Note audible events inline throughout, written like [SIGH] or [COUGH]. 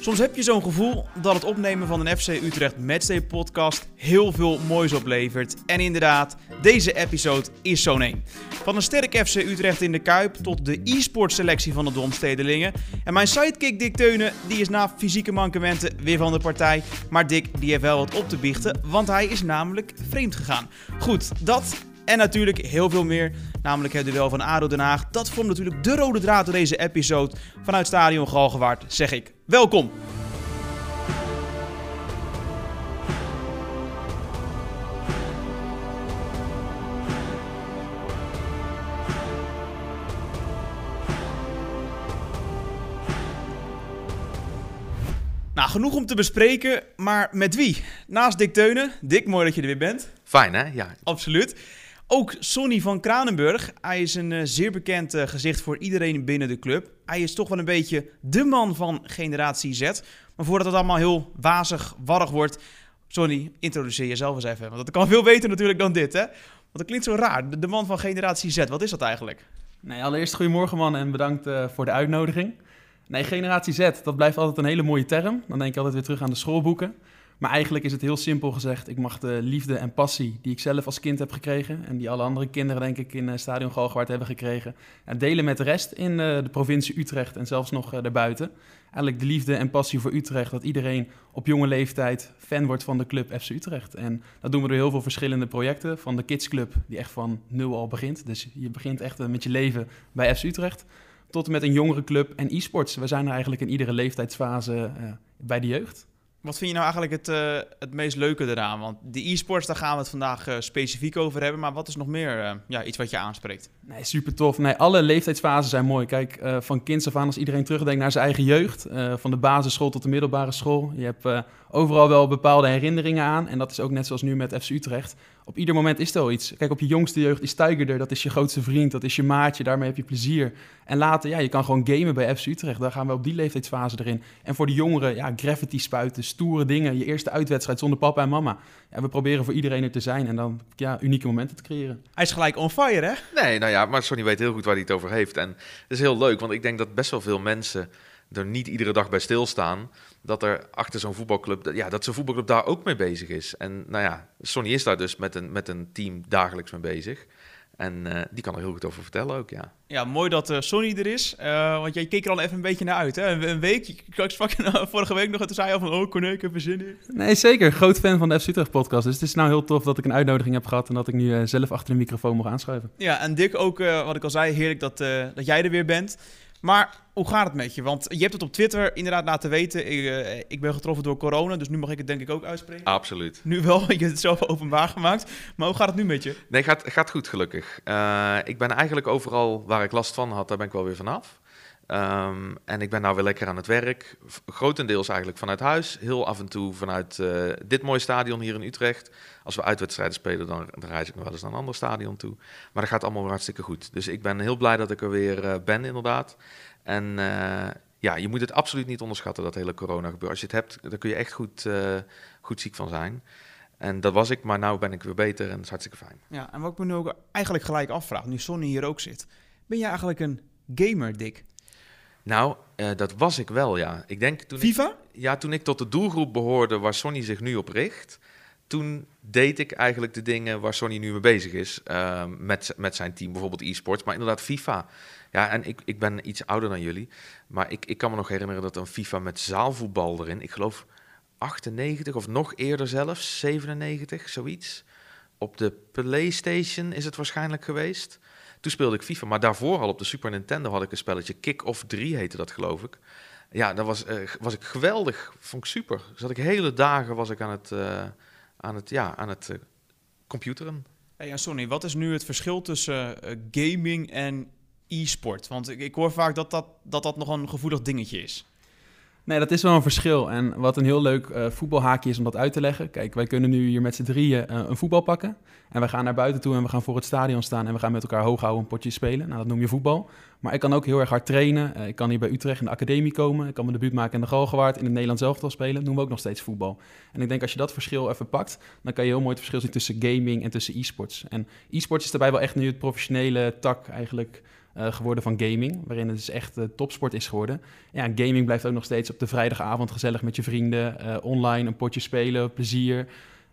Soms heb je zo'n gevoel dat het opnemen van een FC Utrecht Matchday podcast heel veel moois oplevert. En inderdaad, deze episode is zo'n een. Van een sterk FC Utrecht in de Kuip tot de e-sport selectie van de Domstedelingen. En mijn sidekick Dick Teunen, die is na fysieke mankementen weer van de partij. Maar Dick, die heeft wel wat op te biechten, want hij is namelijk vreemd gegaan. Goed, dat en natuurlijk heel veel meer, namelijk het duel van ADO Den Haag. Dat vormt natuurlijk de rode draad door deze episode. Vanuit Stadion Galgenwaard zeg ik welkom. Nou, genoeg om te bespreken, maar met wie? Naast Dick Teunen. Dick, mooi dat je er weer bent. Fijn hè? Ja. Absoluut. Ook Sonny van Kranenburg. Hij is een uh, zeer bekend uh, gezicht voor iedereen binnen de club. Hij is toch wel een beetje de man van generatie Z. Maar voordat het allemaal heel wazig, warrig wordt... Sonny, introduceer jezelf eens even. Want dat kan veel beter natuurlijk dan dit, hè? Want dat klinkt zo raar. De, man van generatie Z, wat is dat eigenlijk? Nee, allereerst goedemorgen man en bedankt uh, voor de uitnodiging. Nee, generatie Z, dat blijft altijd een hele mooie term. Dan denk ik altijd weer terug aan de schoolboeken. Maar eigenlijk is het heel simpel gezegd. Ik mag de liefde en passie die ik zelf als kind heb gekregen... en die alle andere kinderen denk ik in uh, Stadion Galgenwaard hebben gekregen... En delen met de rest in uh, de provincie Utrecht en zelfs nog daarbuiten. Eigenlijk de liefde en passie voor Utrecht. Dat iedereen op jonge leeftijd fan wordt van de club FC Utrecht. En dat doen we door heel veel verschillende projecten. Van de Kids Club, die echt van nul al begint. Dus je begint echt met je leven bij FC Utrecht tot en met een jongere club en e-sports. We zijn er eigenlijk in iedere leeftijdsfase bij de jeugd. Wat vind je nou eigenlijk het, uh, het meest leuke eraan? Want die e-sports, daar gaan we het vandaag uh, specifiek over hebben. Maar wat is nog meer ja, iets wat je aanspreekt? Nee, super tof. Nee, alle leeftijdsfasen zijn mooi. Kijk, van kinds af aan als iedereen terugdenkt naar zijn eigen jeugd. van de basisschool tot de middelbare school. Je hebt overal wel bepaalde herinneringen aan. En dat is ook net zoals nu met FC Utrecht. Op ieder moment is er wel iets. Kijk, op je jongste jeugd is Tiger er. Dat is je grootste vriend, dat is je maatje. Daarmee heb je plezier. En later, ja, je kan gewoon gamen bij FC Utrecht. Daar gaan we op die leeftijdsfase erin. En voor de jongeren, ja, gravity spuiten, stoere dingen. Je eerste uitwedstrijd zonder papa en mama. Ja, we proberen voor iedereen er te zijn en dan ja, unieke momenten te creëren. Hij is gelijk on fire, hè? Nee, nou ja, maar Sonny weet heel goed waar hij het over heeft. En het is heel leuk, want ik denk dat best wel veel mensen er niet iedere dag bij stilstaan dat er achter zo'n voetbalclub, ja, dat zo'n voetbalclub daar ook mee bezig is. En nou ja, Sonny is daar dus met een, met een team dagelijks mee bezig. En uh, die kan er heel goed over vertellen ook, ja. Ja, mooi dat uh, Sonny er is. Uh, want jij keek er al even een beetje naar uit, hè? Een, een week, ik sprak je [LAUGHS] vorige week nog, en toen zei je al van... Oh, Corné, ik heb er zin in. Nee, zeker. Groot fan van de FC Utrecht podcast. Dus het is nou heel tof dat ik een uitnodiging heb gehad... en dat ik nu zelf achter de microfoon mag aanschuiven. Ja, en Dick ook, wat ik al zei, heerlijk dat, dat jij er weer bent. Maar hoe gaat het met je? Want je hebt het op Twitter inderdaad laten weten. Ik, uh, ik, ben getroffen door corona, dus nu mag ik het denk ik ook uitspreken. Absoluut. Nu wel, [LAUGHS] je hebt het zelf openbaar gemaakt. Maar hoe gaat het nu met je? Nee, gaat, gaat goed gelukkig. Uh, ik ben eigenlijk overal waar ik last van had, daar ben ik wel weer vanaf. Um, en ik ben nou weer lekker aan het werk. Grotendeels eigenlijk vanuit huis. Heel af en toe vanuit uh, dit mooie stadion hier in Utrecht. Als we uitwedstrijden spelen, dan, dan reis ik nog wel eens naar een ander stadion toe. Maar dat gaat allemaal hartstikke goed. Dus ik ben heel blij dat ik er weer uh, ben, inderdaad. En uh, ja, je moet het absoluut niet onderschatten, dat hele corona gebeuren. Als je het hebt, dan kun je echt goed, goed ziek van zijn. En dat was ik, maar nu ben ik weer beter en het is hartstikke fijn. Ja, en wat ik me nu ook eigenlijk gelijk afvraag, nu Sonny hier ook zit. Ben je eigenlijk een gamer, Dick? Nou, uh, dat was ik wel, ja. Ik denk toen FIFA? Ik, ja, toen ik tot de doelgroep behoorde waar Sony zich nu op richt, toen deed ik eigenlijk de dingen waar Sony nu mee bezig is. Uh, met, met zijn team, bijvoorbeeld e-sports, maar inderdaad FIFA. Ja, en ik, ik ben iets ouder dan jullie, maar ik, ik kan me nog herinneren dat een FIFA met zaalvoetbal erin, ik geloof 98 of nog eerder zelfs, 97, zoiets. Op de PlayStation is het waarschijnlijk geweest. Toen speelde ik FIFA, maar daarvoor al op de Super Nintendo had ik een spelletje. Kick-Off 3 heette dat, geloof ik. Ja, dat was, uh, was ik geweldig. Vond ik super. Zat ik hele dagen was ik aan het, uh, aan het, ja, aan het uh, computeren. Hey, ja, Sonny, wat is nu het verschil tussen gaming en e-sport? Want ik, ik hoor vaak dat dat, dat dat nog een gevoelig dingetje is. Nee, dat is wel een verschil. En wat een heel leuk uh, voetbalhaakje is om dat uit te leggen. Kijk, wij kunnen nu hier met z'n drieën uh, een voetbal pakken. En we gaan naar buiten toe en we gaan voor het stadion staan. En we gaan met elkaar hoog houden, een potje spelen. Nou, dat noem je voetbal. Maar ik kan ook heel erg hard trainen. Uh, ik kan hier bij Utrecht in de academie komen. Ik kan mijn debuut maken in de Galgenwaard. In het Nederlands elftal spelen. Dat noemen we ook nog steeds voetbal. En ik denk als je dat verschil even pakt... dan kan je heel mooi het verschil zien tussen gaming en tussen e-sports. En e-sports is daarbij wel echt nu het professionele tak eigenlijk... eh, geworden van gaming, waarin het dus echt uh, topsport is geworden. Ja, gaming blijft ook nog steeds op de vrijdagavond gezellig met je vrienden, uh, online een potje spelen, plezier.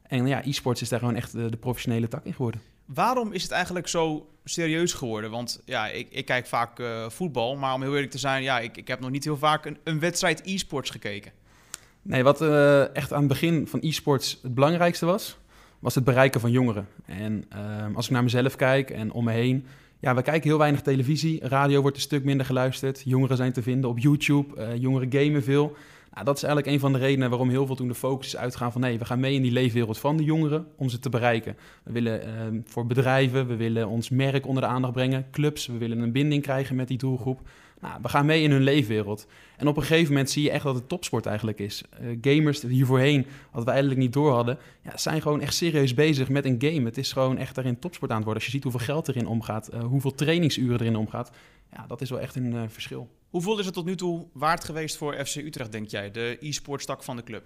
En ja, e-sports is daar gewoon echt de professionele tak in geworden. Waarom is het eigenlijk zo serieus geworden? Want ja, ik, ik kijk vaak voetbal, maar om heel eerlijk te zijn, ja, ik, ik heb nog niet heel vaak een, een wedstrijd e-sports gekeken. Nee, wat echt aan het begin van e-sports het belangrijkste was, was het bereiken van jongeren. En ehm, als ik naar mezelf kijk en om me heen, ja, we kijken heel weinig televisie. Radio wordt een stuk minder geluisterd. Jongeren zijn te vinden op YouTube. Uh, jongeren gamen veel. Nou, dat is eigenlijk een van de redenen waarom heel veel toen de focus is uitgegaan van... nee, we gaan mee in die leefwereld van de jongeren om ze te bereiken. We willen ehm, voor bedrijven, we willen ons merk onder de aandacht brengen. Clubs, we willen een binding krijgen met die doelgroep. Nou, we gaan mee in hun leefwereld. En op een gegeven moment zie je echt dat het topsport eigenlijk is. Uh, gamers hiervoorheen, wat we eigenlijk niet door hadden, ja, zijn gewoon echt serieus bezig met een game. Het is gewoon echt daarin topsport aan het worden. Als je ziet hoeveel geld erin omgaat, uh, hoeveel trainingsuren erin omgaat, ja, dat is wel echt een uh, verschil. Hoeveel is het tot nu toe waard geweest voor FC Utrecht, denk jij, de e-sportstak van de club?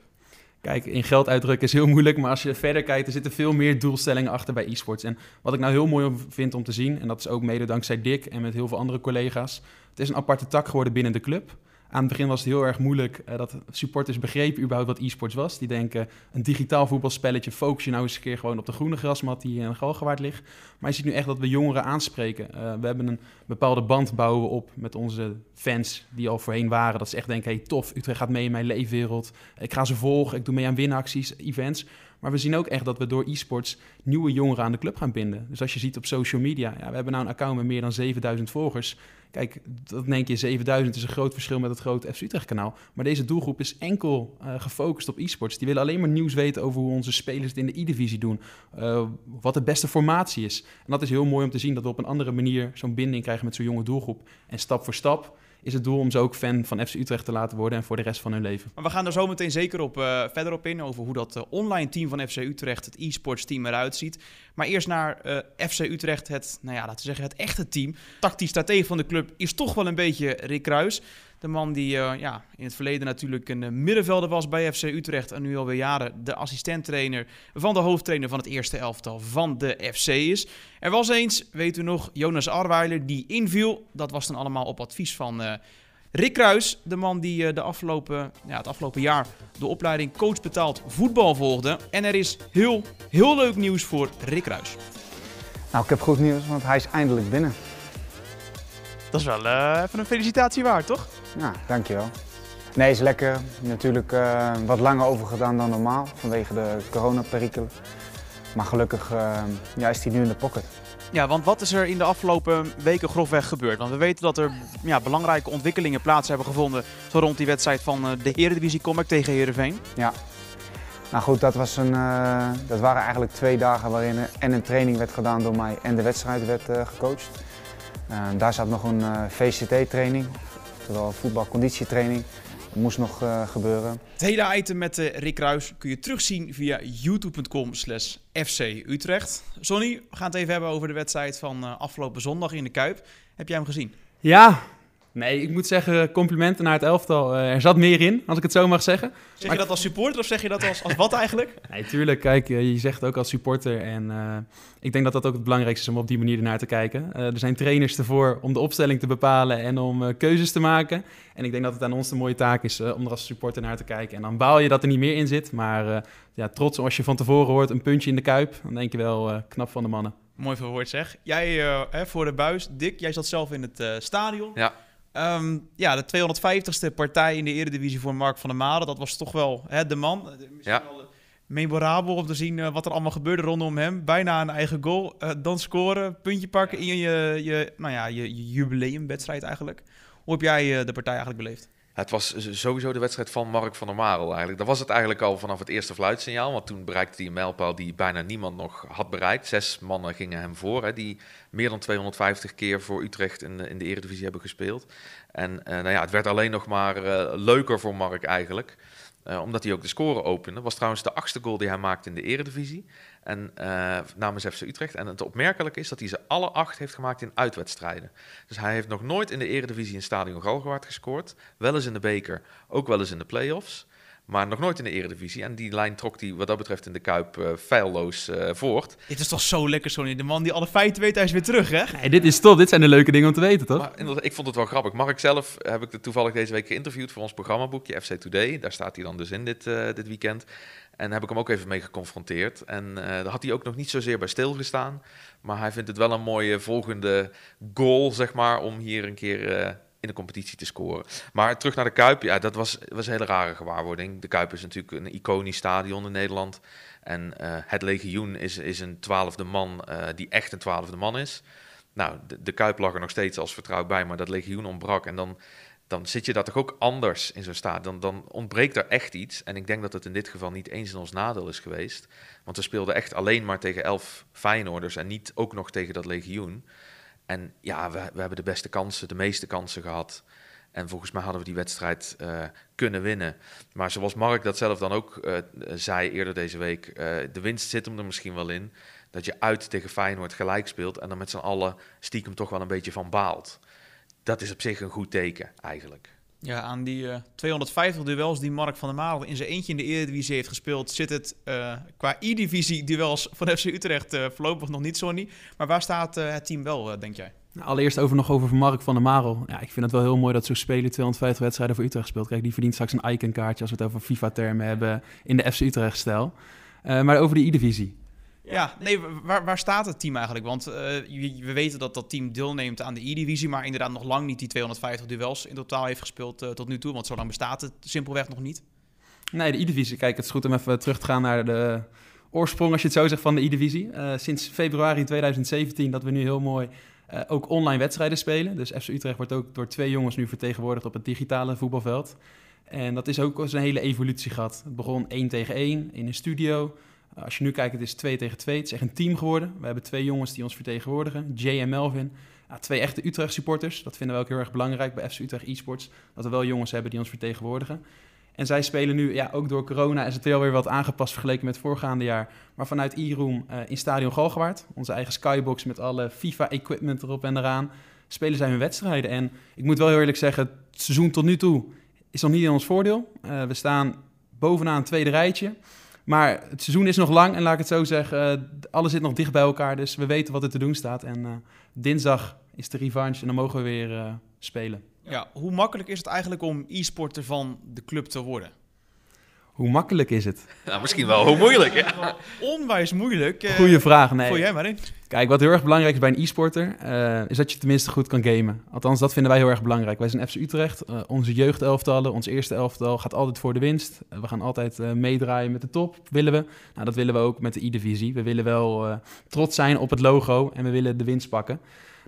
Kijk, in geld uitdrukken is heel moeilijk, maar als je verder kijkt, er zitten veel meer doelstellingen achter bij e-sports. En wat ik nou heel mooi vind om te zien, en dat is ook mede dankzij Dick en met heel veel andere collega's, het is een aparte tak geworden binnen de club. Aan het begin was het heel erg moeilijk uh, dat supporters begrepen überhaupt wat e-sports was. Die denken, een digitaal voetbalspelletje, focus je nou eens een keer gewoon op de groene grasmat die in Galgenwaard ligt. Maar je ziet nu echt dat we jongeren aanspreken. Uh, we hebben een bepaalde band bouwen op met onze fans die al voorheen waren. Dat ze echt denken, hey tof, Utrecht gaat mee in mijn leefwereld. Ik ga ze volgen, ik doe mee aan winacties, events. Maar we zien ook echt dat we door e-sports nieuwe jongeren aan de club gaan binden. Dus als je ziet op social media, ja, we hebben nou een account met meer dan 7000 volgers. Kijk, dat denk je, 7000 is een groot verschil met het grote FC Utrecht kanaal. Maar deze doelgroep is enkel uh, gefocust op e-sports. Die willen alleen maar nieuws weten over hoe onze spelers het in de e-divisie doen. Uh, wat de beste formatie is. En dat is heel mooi om te zien dat we op een andere manier zo'n binding krijgen met zo'n jonge doelgroep. En stap voor stap is het doel om ze ook fan van FC Utrecht te laten worden en voor de rest van hun leven. Maar we gaan er zo meteen zeker op, uh, verder op in, over hoe dat online team van FC Utrecht, het e-sports team, eruit ziet. Maar eerst naar FC Utrecht, het, nou ja, laten we zeggen, het echte team. Tactisch stratege van de club is toch wel een beetje Rick Kruis. De man die uh, ja, in het verleden natuurlijk een uh, middenvelder was bij FC Utrecht. En nu alweer jaren de assistenttrainer van de hoofdtrainer van het eerste elftal van de FC is. Er was eens, weet u nog, Jonas Arweiler die inviel. Dat was dan allemaal op advies van uh, Rick Kruis. De man die de afgelopen, ja, het afgelopen jaar de opleiding coach betaald voetbal volgde. En er is heel, heel leuk nieuws voor Rick Kruis. Nou, ik heb goed nieuws, want hij is eindelijk binnen. Dat is wel uh, even een felicitatie waard, toch? Ja, dankjewel. Nee, is lekker. Natuurlijk uh, wat langer over gedaan dan normaal vanwege de coronaperikelen. Maar gelukkig uh, ja, is hij nu in de pocket. Ja, want wat is er in de afgelopen weken grofweg gebeurd? Want we weten dat er ja, belangrijke ontwikkelingen plaats hebben gevonden zo rond die wedstrijd van de Eredivisie Comic tegen Heerenveen. Ja. Nou goed, dat, was een, uh, dat waren eigenlijk twee dagen waarin en een training werd gedaan door mij en de wedstrijd werd gecoacht. Uh, daar zat nog een VCT-training, oftewel voetbalconditietraining. Dat moest nog gebeuren. Het hele item met Rick Ruis kun je terugzien via youtube.com slash FC Utrecht. Sonny, we gaan het even hebben over de wedstrijd van afgelopen zondag in de Kuip. Heb jij hem gezien? Ja, Nee, ik moet zeggen, complimenten naar het elftal. Uh, er zat meer in, als ik het zo mag zeggen. Zeg maar je dat als supporter of zeg je dat als, als wat eigenlijk? [LAUGHS] nee, tuurlijk. Kijk, uh, je zegt het ook als supporter. En uh, ik denk dat dat ook het belangrijkste is om op die manier ernaar te kijken. er zijn trainers ervoor om de opstelling te bepalen en om keuzes te maken. En ik denk dat het aan ons de mooie taak is om er als supporter naar te kijken. En dan baal je dat er niet meer in zit. Maar ja, trots als je van tevoren hoort een puntje in de kuip, dan denk je wel knap van de mannen. Mooi verwoord zeg. Jij hè, voor de buis, Dick, jij zat zelf in het stadion. Ja. Um, ja, de 250ste partij in de Eredivisie voor Mark van der Made. Dat was toch wel hè, de man. Misschien ja. wel memorabel om te zien uh, wat er allemaal gebeurde rondom hem. Bijna een eigen goal, uh, dan scoren, puntje pakken in je, je, nou ja, je, je jubileumwedstrijd eigenlijk. Hoe heb jij uh, de partij eigenlijk beleefd? Het was sowieso de wedstrijd van Mark van der Marel eigenlijk. Dat was het eigenlijk al vanaf het eerste fluitsignaal. Want toen bereikte hij een mijlpaal die bijna niemand nog had bereikt. Zes mannen gingen hem voor, hè, die meer dan 250 keer voor Utrecht in de, in de Eredivisie hebben gespeeld. En uh, nou ja, het werd alleen nog maar uh, leuker voor Mark eigenlijk. Uh, omdat hij ook de score opende. was trouwens de achtste goal die hij maakte in de Eredivisie. En uh, namens FC Utrecht. En het opmerkelijke is dat hij ze alle acht heeft gemaakt in uitwedstrijden. Dus hij heeft nog nooit in de Eredivisie in Stadion Galgenwaard gescoord. Wel eens in de beker, ook wel eens in de play-offs. maar nog nooit in de eredivisie. En die lijn trok hij wat dat betreft in de Kuip uh, feilloos uh, voort. Dit is toch zo lekker, Sonny. De man die alle feiten weet, hij is weer terug, hè? Nee, dit is top. Dit zijn de leuke dingen om te weten, toch? Maar ik vond het wel grappig. Mark zelf heb ik toevallig deze week geïnterviewd voor ons programmaboekje FC Today. Daar staat hij dan dus in dit, uh, dit weekend. En heb ik hem ook even mee geconfronteerd. En daar had hij ook nog niet zozeer bij stilgestaan. Maar hij vindt het wel een mooie volgende goal, zeg maar, om hier een keer in de competitie te scoren. Maar terug naar de Kuip, ja, dat was, was een hele rare gewaarwording. De Kuip is natuurlijk een iconisch stadion in Nederland. En uh, het legioen is, is een twaalfde man die echt een twaalfde man is. Nou, de, de, Kuip lag er nog steeds als vertrouwd bij, maar dat legioen ontbrak. En dan, dan zit je daar toch ook anders in zo'n staat. Dan, dan ontbreekt er echt iets. En ik denk dat het in dit geval niet eens in ons nadeel is geweest. Want we speelden echt alleen maar tegen elf Feyenoorders en niet ook nog tegen dat legioen. En ja, we, we hebben de beste kansen, de meeste kansen gehad. En volgens mij hadden we die wedstrijd uh, kunnen winnen. Maar zoals Mark dat zelf dan ook uh, zei eerder deze week, uh, de winst zit hem er misschien wel in. Dat je uit tegen Feyenoord gelijk speelt en dan met z'n allen stiekem toch wel een beetje van baalt. Dat is op zich een goed teken eigenlijk. Ja, aan die uh, 250 duels die Mark van der Marel in zijn eentje in de Eredivisie heeft gespeeld, zit het uh, qua E-divisie duels [LAUGHS] van FC Utrecht uh, voorlopig nog niet, Sonny. Maar waar staat het team wel, denk jij? Nou, allereerst over nog over Mark van der Marel. Ja, ik vind het wel heel mooi dat zo'n speler 250 wedstrijden voor Utrecht speelt. Kijk, die verdient straks een iconkaartje als we het over FIFA-termen hebben in de FC Utrecht-stijl. maar over de E-divisie. Ja, nee, waar, waar staat het team eigenlijk? Want uh, we weten dat dat team deelneemt aan de E-divisie, maar inderdaad nog lang niet die 250 duels in totaal heeft gespeeld uh, tot nu toe. Want zo lang bestaat het simpelweg nog niet. Nee, de E-divisie. Kijk, het is goed om even terug te gaan naar de oorsprong, als je het zo zegt, van de E-divisie. Uh, sinds februari 2017 dat we nu heel mooi ook online wedstrijden spelen. Dus FC Utrecht wordt ook door twee jongens nu vertegenwoordigd op het digitale voetbalveld. En dat is ook een hele evolutie gehad. Het begon 1 tegen 1 in een studio. Als je nu kijkt, het is 2 tegen 2. Het is echt een team geworden. We hebben twee jongens die ons vertegenwoordigen, Jay en Melvin. Ja, twee echte Utrecht supporters. Dat vinden we ook heel erg belangrijk bij FC Utrecht eSports. Dat we wel jongens hebben die ons vertegenwoordigen. En zij spelen nu, ja, ook door corona is het wel weer wat aangepast vergeleken met het voorgaande jaar. Maar vanuit e-room uh, in Stadion Galgenwaard, onze eigen skybox met alle FIFA-equipment erop en eraan, spelen zij hun wedstrijden. En ik moet wel heel eerlijk zeggen, het seizoen tot nu toe is nog niet in ons voordeel. Uh, we staan bovenaan een tweede rijtje. Maar het seizoen is nog lang en laat ik het zo zeggen, uh, alles zit nog dicht bij elkaar. Dus we weten wat er te doen staat. En uh, dinsdag is de revanche en dan mogen we weer uh, spelen. Ja, hoe makkelijk is het eigenlijk om e-sporter van de club te worden? Hoe makkelijk is het? [LAUGHS] Nou, misschien wel hoe moeilijk. Ja. Onwijs moeilijk. Uh, Goeie vraag, nee. Jij maar in. Kijk, wat heel erg belangrijk is bij een e-sporter, uh, is dat je tenminste goed kan gamen. Althans, dat vinden wij heel erg belangrijk. Wij zijn FC Utrecht, uh, onze jeugdelftallen, ons eerste elftal gaat altijd voor de winst. we gaan altijd meedraaien met de top, willen we. Nou, dat willen we ook met de E-divisie. We willen wel trots zijn op het logo en we willen de winst pakken.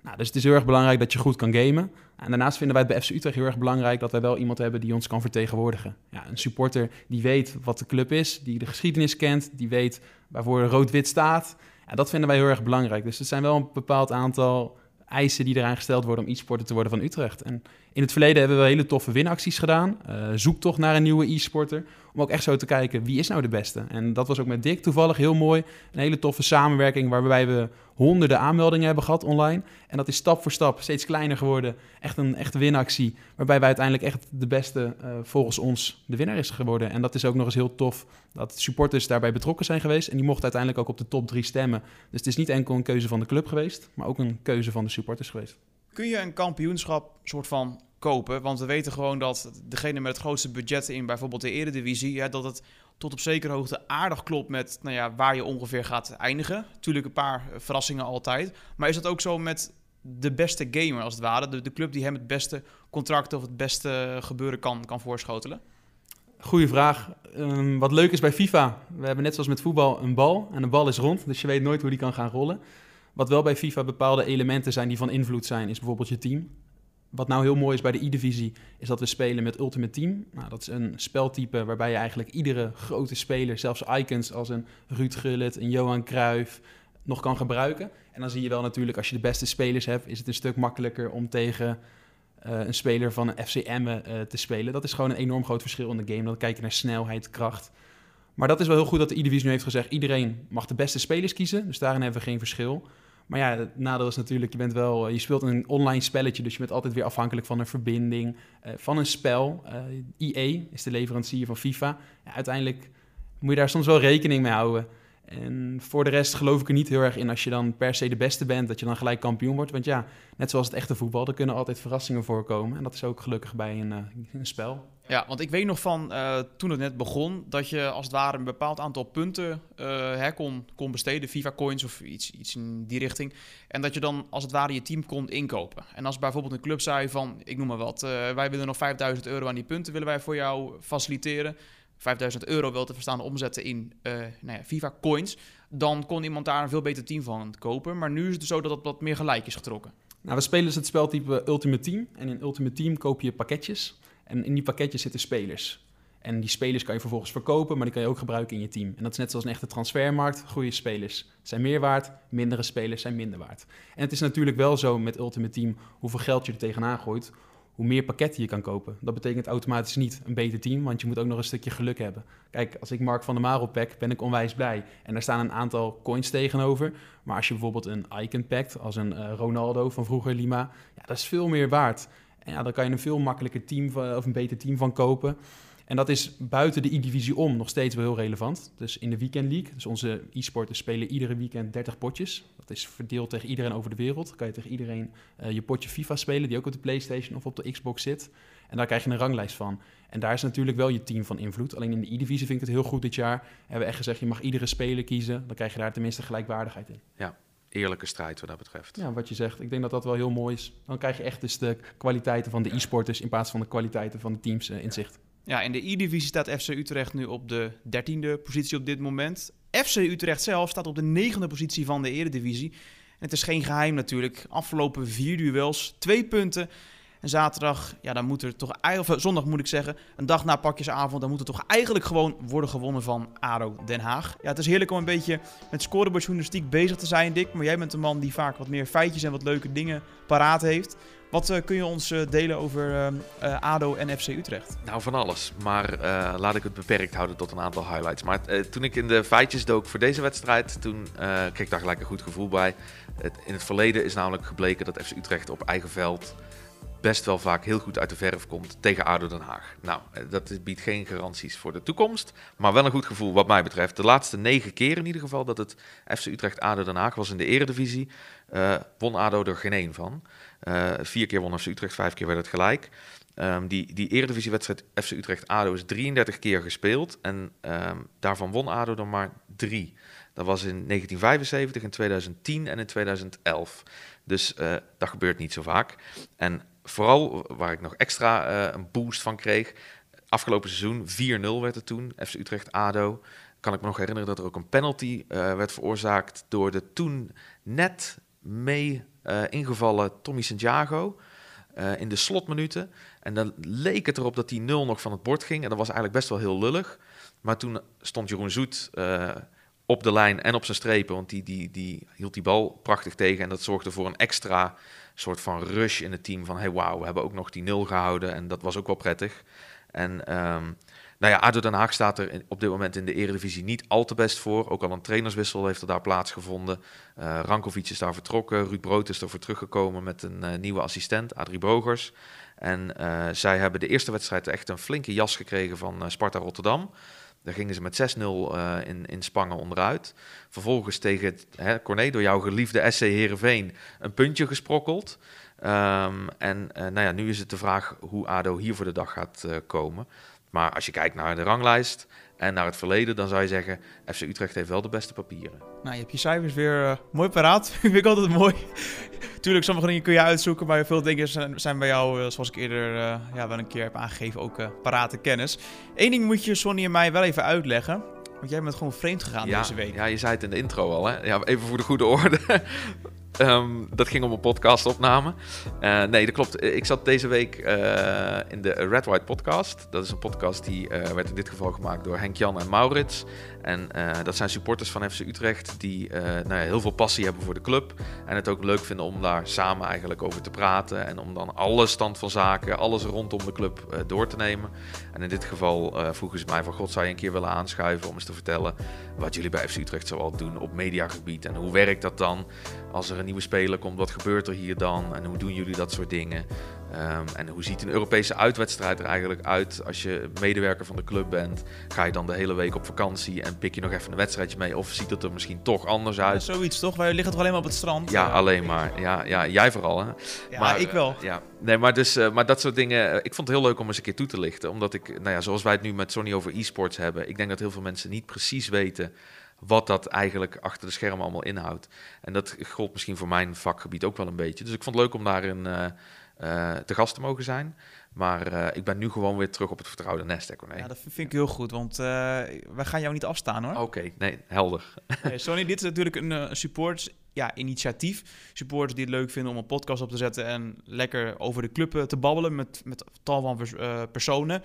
Nou, dus het is heel erg belangrijk dat je goed kan gamen. En daarnaast vinden wij het bij FC Utrecht heel erg belangrijk dat wij wel iemand hebben die ons kan vertegenwoordigen. Ja, een supporter die weet wat de club is, die de geschiedenis kent, die weet waarvoor rood-wit staat. Ja, dat vinden wij heel erg belangrijk. Dus er zijn wel een bepaald aantal eisen die eraan gesteld worden om e-sporter te worden van Utrecht. En in het verleden hebben we hele toffe winacties gedaan. Uh, zoek toch naar een nieuwe e-sporter. Om ook echt zo te kijken, wie is nou de beste? En dat was ook met Dick toevallig heel mooi. Een hele toffe samenwerking waarbij we honderden aanmeldingen hebben gehad online. En dat is stap voor stap steeds kleiner geworden. Echt een echte winactie. Waarbij wij uiteindelijk echt de beste uh, volgens ons de winnaar is geworden. En dat is ook nog eens heel tof dat supporters daarbij betrokken zijn geweest. En die mochten uiteindelijk ook op de top drie stemmen. Dus het is niet enkel een keuze van de club geweest, maar ook een keuze van de supporters geweest. Kun je een kampioenschap soort van kopen? Want we weten gewoon dat degene met het grootste budget in bijvoorbeeld de Eredivisie, ja, dat het tot op zekere hoogte aardig klopt met nou ja, waar je ongeveer gaat eindigen. Tuurlijk een paar verrassingen altijd. Maar is dat ook zo met de beste gamer als het ware? De, club die hem het beste contract of het beste gebeuren kan, kan voorschotelen? Goeie vraag. Um, wat leuk is bij FIFA, we hebben net zoals met voetbal een bal en de bal is rond, dus je weet nooit hoe die kan gaan rollen. Wat wel bij FIFA bepaalde elementen zijn die van invloed zijn, is bijvoorbeeld je team. Wat nou heel mooi is bij de E-divisie, is dat we spelen met Ultimate Team. Nou, dat is een speltype waarbij je eigenlijk iedere grote speler, zelfs icons als een Ruud Gullit, een Johan Cruijff, nog kan gebruiken. En dan zie je wel natuurlijk, als je de beste spelers hebt, is het een stuk makkelijker om tegen uh, een speler van een FCM uh, te spelen. Dat is gewoon een enorm groot verschil in de game. Dan kijk je naar snelheid, kracht. Maar dat is wel heel goed dat de E-divisie nu heeft gezegd, iedereen mag de beste spelers kiezen. Dus daarin hebben we geen verschil. Maar ja, het nadeel is natuurlijk, je bent wel, je speelt een online spelletje, dus je bent altijd weer afhankelijk van een verbinding, uh, van een spel. Uh, EA is de leverancier van FIFA. Ja, uiteindelijk moet je daar soms wel rekening mee houden. En voor de rest geloof ik er niet heel erg in als je dan per se de beste bent, dat je dan gelijk kampioen wordt. Want ja, net zoals het echte voetbal, er kunnen altijd verrassingen voorkomen. En dat is ook gelukkig bij een, een spel. Ja, want ik weet nog van uh, toen het net begon, dat je als het ware een bepaald aantal punten uh, hè, kon, kon besteden, FIFA coins of iets, iets in die richting. En dat je dan als het ware je team kon inkopen. En als bijvoorbeeld een club zei van, ik noem maar wat, wij willen nog 5000 euro aan die punten willen wij voor jou faciliteren 5000 euro wil te verstaan omzetten in nou ja, FIFA coins, dan kon iemand daar een veel beter team van kopen. Maar nu is het zo dat het wat meer gelijk is getrokken. Nou, we spelen dus het speltype Ultimate Team. En in Ultimate Team koop je pakketjes. En in die pakketjes zitten spelers. En die spelers kan je vervolgens verkopen, maar die kan je ook gebruiken in je team. En dat is net zoals een echte transfermarkt. Goede spelers zijn meer waard, mindere spelers zijn minder waard. En het is natuurlijk wel zo met Ultimate Team hoeveel geld je er tegenaan gooit hoe meer pakketten je kan kopen. Dat betekent automatisch niet een beter team, want je moet ook nog een stukje geluk hebben. Kijk, als ik Mark van der Marel pack, ben ik onwijs blij. En daar staan een aantal coins tegenover. Maar als je bijvoorbeeld een icon pakt, als een uh, Ronaldo van vroeger Lima, ja, dat is veel meer waard. En ja, dan kan je een veel makkelijker team of een beter team van kopen. En dat is buiten de E-divisie om nog steeds wel heel relevant. Dus in de Weekend League, dus onze e-sporters spelen iedere weekend 30 potjes. Dat is verdeeld tegen iedereen over de wereld. Dan kan je tegen iedereen uh, je potje FIFA spelen, die ook op de PlayStation of op de Xbox zit. En daar krijg je een ranglijst van. En daar is natuurlijk wel je team van invloed. Alleen in de E-divisie vind ik het heel goed dit jaar. Hebben we echt gezegd, je mag iedere speler kiezen. Dan krijg je daar tenminste gelijkwaardigheid in. Ja, eerlijke strijd wat dat betreft. Ja, wat je zegt. Ik denk dat dat wel heel mooi is. Dan krijg je echt dus de kwaliteiten van de e-sporters in plaats van de kwaliteiten van de teams uh, in zicht. Ja, in de E-divisie staat FC Utrecht nu op de dertiende positie op dit moment. FC Utrecht zelf staat op de negende positie van de Eredivisie. En het is geen geheim natuurlijk. Afgelopen vier duels, twee punten. En zaterdag, ja, dan moet er toch eigenlijk, zondag moet ik zeggen, een dag na pakjesavond, dan moet er toch eigenlijk gewoon worden gewonnen van ADO Den Haag. Ja, het is heerlijk om een beetje met scorebordjournalistiek bezig te zijn, Dick. Maar jij bent een man die vaak wat meer feitjes en wat leuke dingen paraat heeft. Wat uh, kun je ons uh, delen over uh, ADO en FC Utrecht? Nou, van alles. Maar laat ik het beperkt houden tot een aantal highlights. Maar toen ik in de feitjes dook voor deze wedstrijd, toen kreeg ik daar gelijk een goed gevoel bij. Het, in het verleden is namelijk gebleken dat FC Utrecht op eigen veld best wel vaak heel goed uit de verf komt tegen ADO Den Haag. Nou, dat biedt geen garanties voor de toekomst, maar wel een goed gevoel wat mij betreft. De laatste negen keer in ieder geval dat het FC Utrecht ADO Den Haag was in de eredivisie, uh, won ADO er geen één van. Uh, vier keer won FC Utrecht, vijf keer werd het gelijk. Um, die, die eredivisiewedstrijd FC Utrecht-ADO is 33 keer gespeeld en um, daarvan won ADO er maar drie. Dat was in 1975, in 2010 en in 2011. Dus dat gebeurt niet zo vaak. En vooral waar ik nog extra uh, een boost van kreeg, afgelopen seizoen 4-0 werd het toen, FC Utrecht-ADO. Kan ik me nog herinneren dat er ook een penalty uh, werd veroorzaakt door de toen net mee uh, ingevallen Tommy Santiago in de slotminuten. En dan leek het erop dat die 0 nog van het bord ging. En dat was eigenlijk best wel heel lullig. Maar toen stond Jeroen Zoet op de lijn en op zijn strepen. Want die, die, die hield die bal prachtig tegen. En dat zorgde voor een extra soort van rush in het team. Van hey, wauw, we hebben ook nog die 0 gehouden. En dat was ook wel prettig. En um, nou ja, ADO Den Haag staat er op dit moment in de eredivisie niet al te best voor. Ook al een trainerswissel heeft er daar plaatsgevonden. Uh, Rankovic is daar vertrokken. Ruud Brood is ervoor teruggekomen met een uh, nieuwe assistent, Adrie Bogers. En uh, zij hebben de eerste wedstrijd echt een flinke jas gekregen van Sparta Rotterdam. Daar gingen ze met 6-0 in, in Spangen onderuit. Vervolgens tegen hè, Corné, door jouw geliefde SC Heerenveen, een puntje gesprokkeld. Um, en nou ja, nu is het de vraag hoe ADO hier voor de dag gaat komen. Maar als je kijkt naar de ranglijst en naar het verleden, dan zou je zeggen: FC Utrecht heeft wel de beste papieren. Nou, je hebt je cijfers weer uh, mooi paraat. [LAUGHS] Vind ik altijd mooi. [LAUGHS] Tuurlijk, sommige dingen kun je uitzoeken, maar veel dingen zijn, zijn bij jou, uh, zoals ik eerder uh, ja, wel een keer heb aangegeven, ook parate kennis. Eén ding moet je Sonny en mij wel even uitleggen. Want jij bent gewoon vreemd gegaan ja, deze week. Ja, je zei het in de intro al, hè? Ja, even voor de goede orde. [LAUGHS] Um, dat ging om een podcastopname. Uh, nee, dat klopt. Ik zat deze week uh, in de Red White podcast. Dat is een podcast die uh, werd in dit geval gemaakt door Henk Jan en Maurits. En eh, dat zijn supporters van FC Utrecht die eh, nou ja, heel veel passie hebben voor de club. En het ook leuk vinden om daar samen eigenlijk over te praten. En om dan alle stand van zaken, alles rondom de club eh, door te nemen. En in dit geval vroegen ze mij van God, zou je een keer willen aanschuiven om eens te vertellen wat jullie bij FC Utrecht zoal doen op mediagebied. En hoe werkt dat dan als er een nieuwe speler komt? Wat gebeurt er hier dan? En hoe doen jullie dat soort dingen? Ehm, en hoe ziet een Europese uitwedstrijd er eigenlijk uit als je medewerker van de club bent? Ga je dan de hele week op vakantie en pik je nog even een wedstrijdje mee? Of ziet het er misschien toch anders uit? Ja, zoiets toch? Wij liggen toch alleen maar op het strand? Ja, alleen maar. Ja, ja jij vooral. Hè? Ja, maar, ik wel. Uh, ja. Nee, maar, dus, uh, maar dat soort dingen. Uh, ik vond het heel leuk om eens een keer toe te lichten. Omdat ik, nou ja, zoals wij het nu met Sony over e-sports hebben. Ik denk dat heel veel mensen niet precies weten wat dat eigenlijk achter de schermen allemaal inhoudt. En dat gold misschien voor mijn vakgebied ook wel een beetje. Dus ik vond het leuk om daarin uh, te gast te mogen zijn. Maar uh, ik ben nu gewoon weer terug op het vertrouwde nest, Corné. Ja, dat vind ik heel goed, want uh, wij gaan jou niet afstaan hoor. Oké, okay, nee, helder. [LAUGHS] nee, Sony, dit is natuurlijk een, support ja, initiatief. Supporters die het leuk vinden om een podcast op te zetten en lekker over de club te babbelen met, met tal van personen.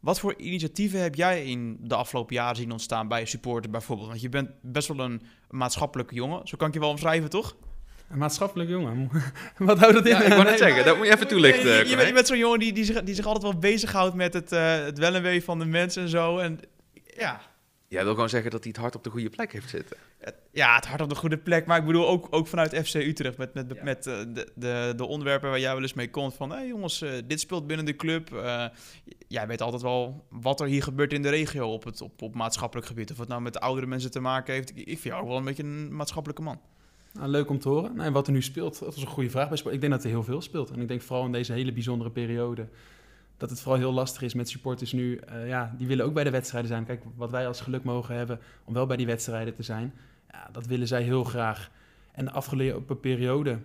Wat voor initiatieven heb jij in de afgelopen jaren zien ontstaan bij supporters bijvoorbeeld? Want je bent best wel een maatschappelijke jongen, zo kan ik je wel omschrijven, toch? Een maatschappelijk jongen. [LAUGHS] Wat houdt dat in? Ja, ik wou net zeggen, dat moet je even toelichten. Nee, je, je, je, bent zo'n jongen die, die, zich, die zich altijd wel bezighoudt met het, uh, het wel en wee van de mensen en zo. En ja. Jij wil gewoon zeggen dat hij het hart op de goede plek heeft zitten. Ja, het hart op de goede plek. Maar ik bedoel ook, ook vanuit FC Utrecht. Met, met, ja. met uh, de, de, de onderwerpen waar jij wel eens mee komt. Van, hé hey jongens, uh, dit speelt binnen de club. Uh, jij weet altijd wel wat er hier gebeurt in de regio op, het, op, op maatschappelijk gebied. Of het nou met de oudere mensen te maken heeft. Ik, ik vind jou ook wel een beetje een maatschappelijke man. Nou, leuk om te horen. En wat er nu speelt, dat is een goede vraag. Ik denk dat er heel veel speelt. En ik denk vooral in deze hele bijzondere periode dat het vooral heel lastig is met supporters nu. Uh, ja, die willen ook bij de wedstrijden zijn. Kijk, wat wij als geluk mogen hebben om wel bij die wedstrijden te zijn, ja, dat willen zij heel graag. En de afgelopen periode,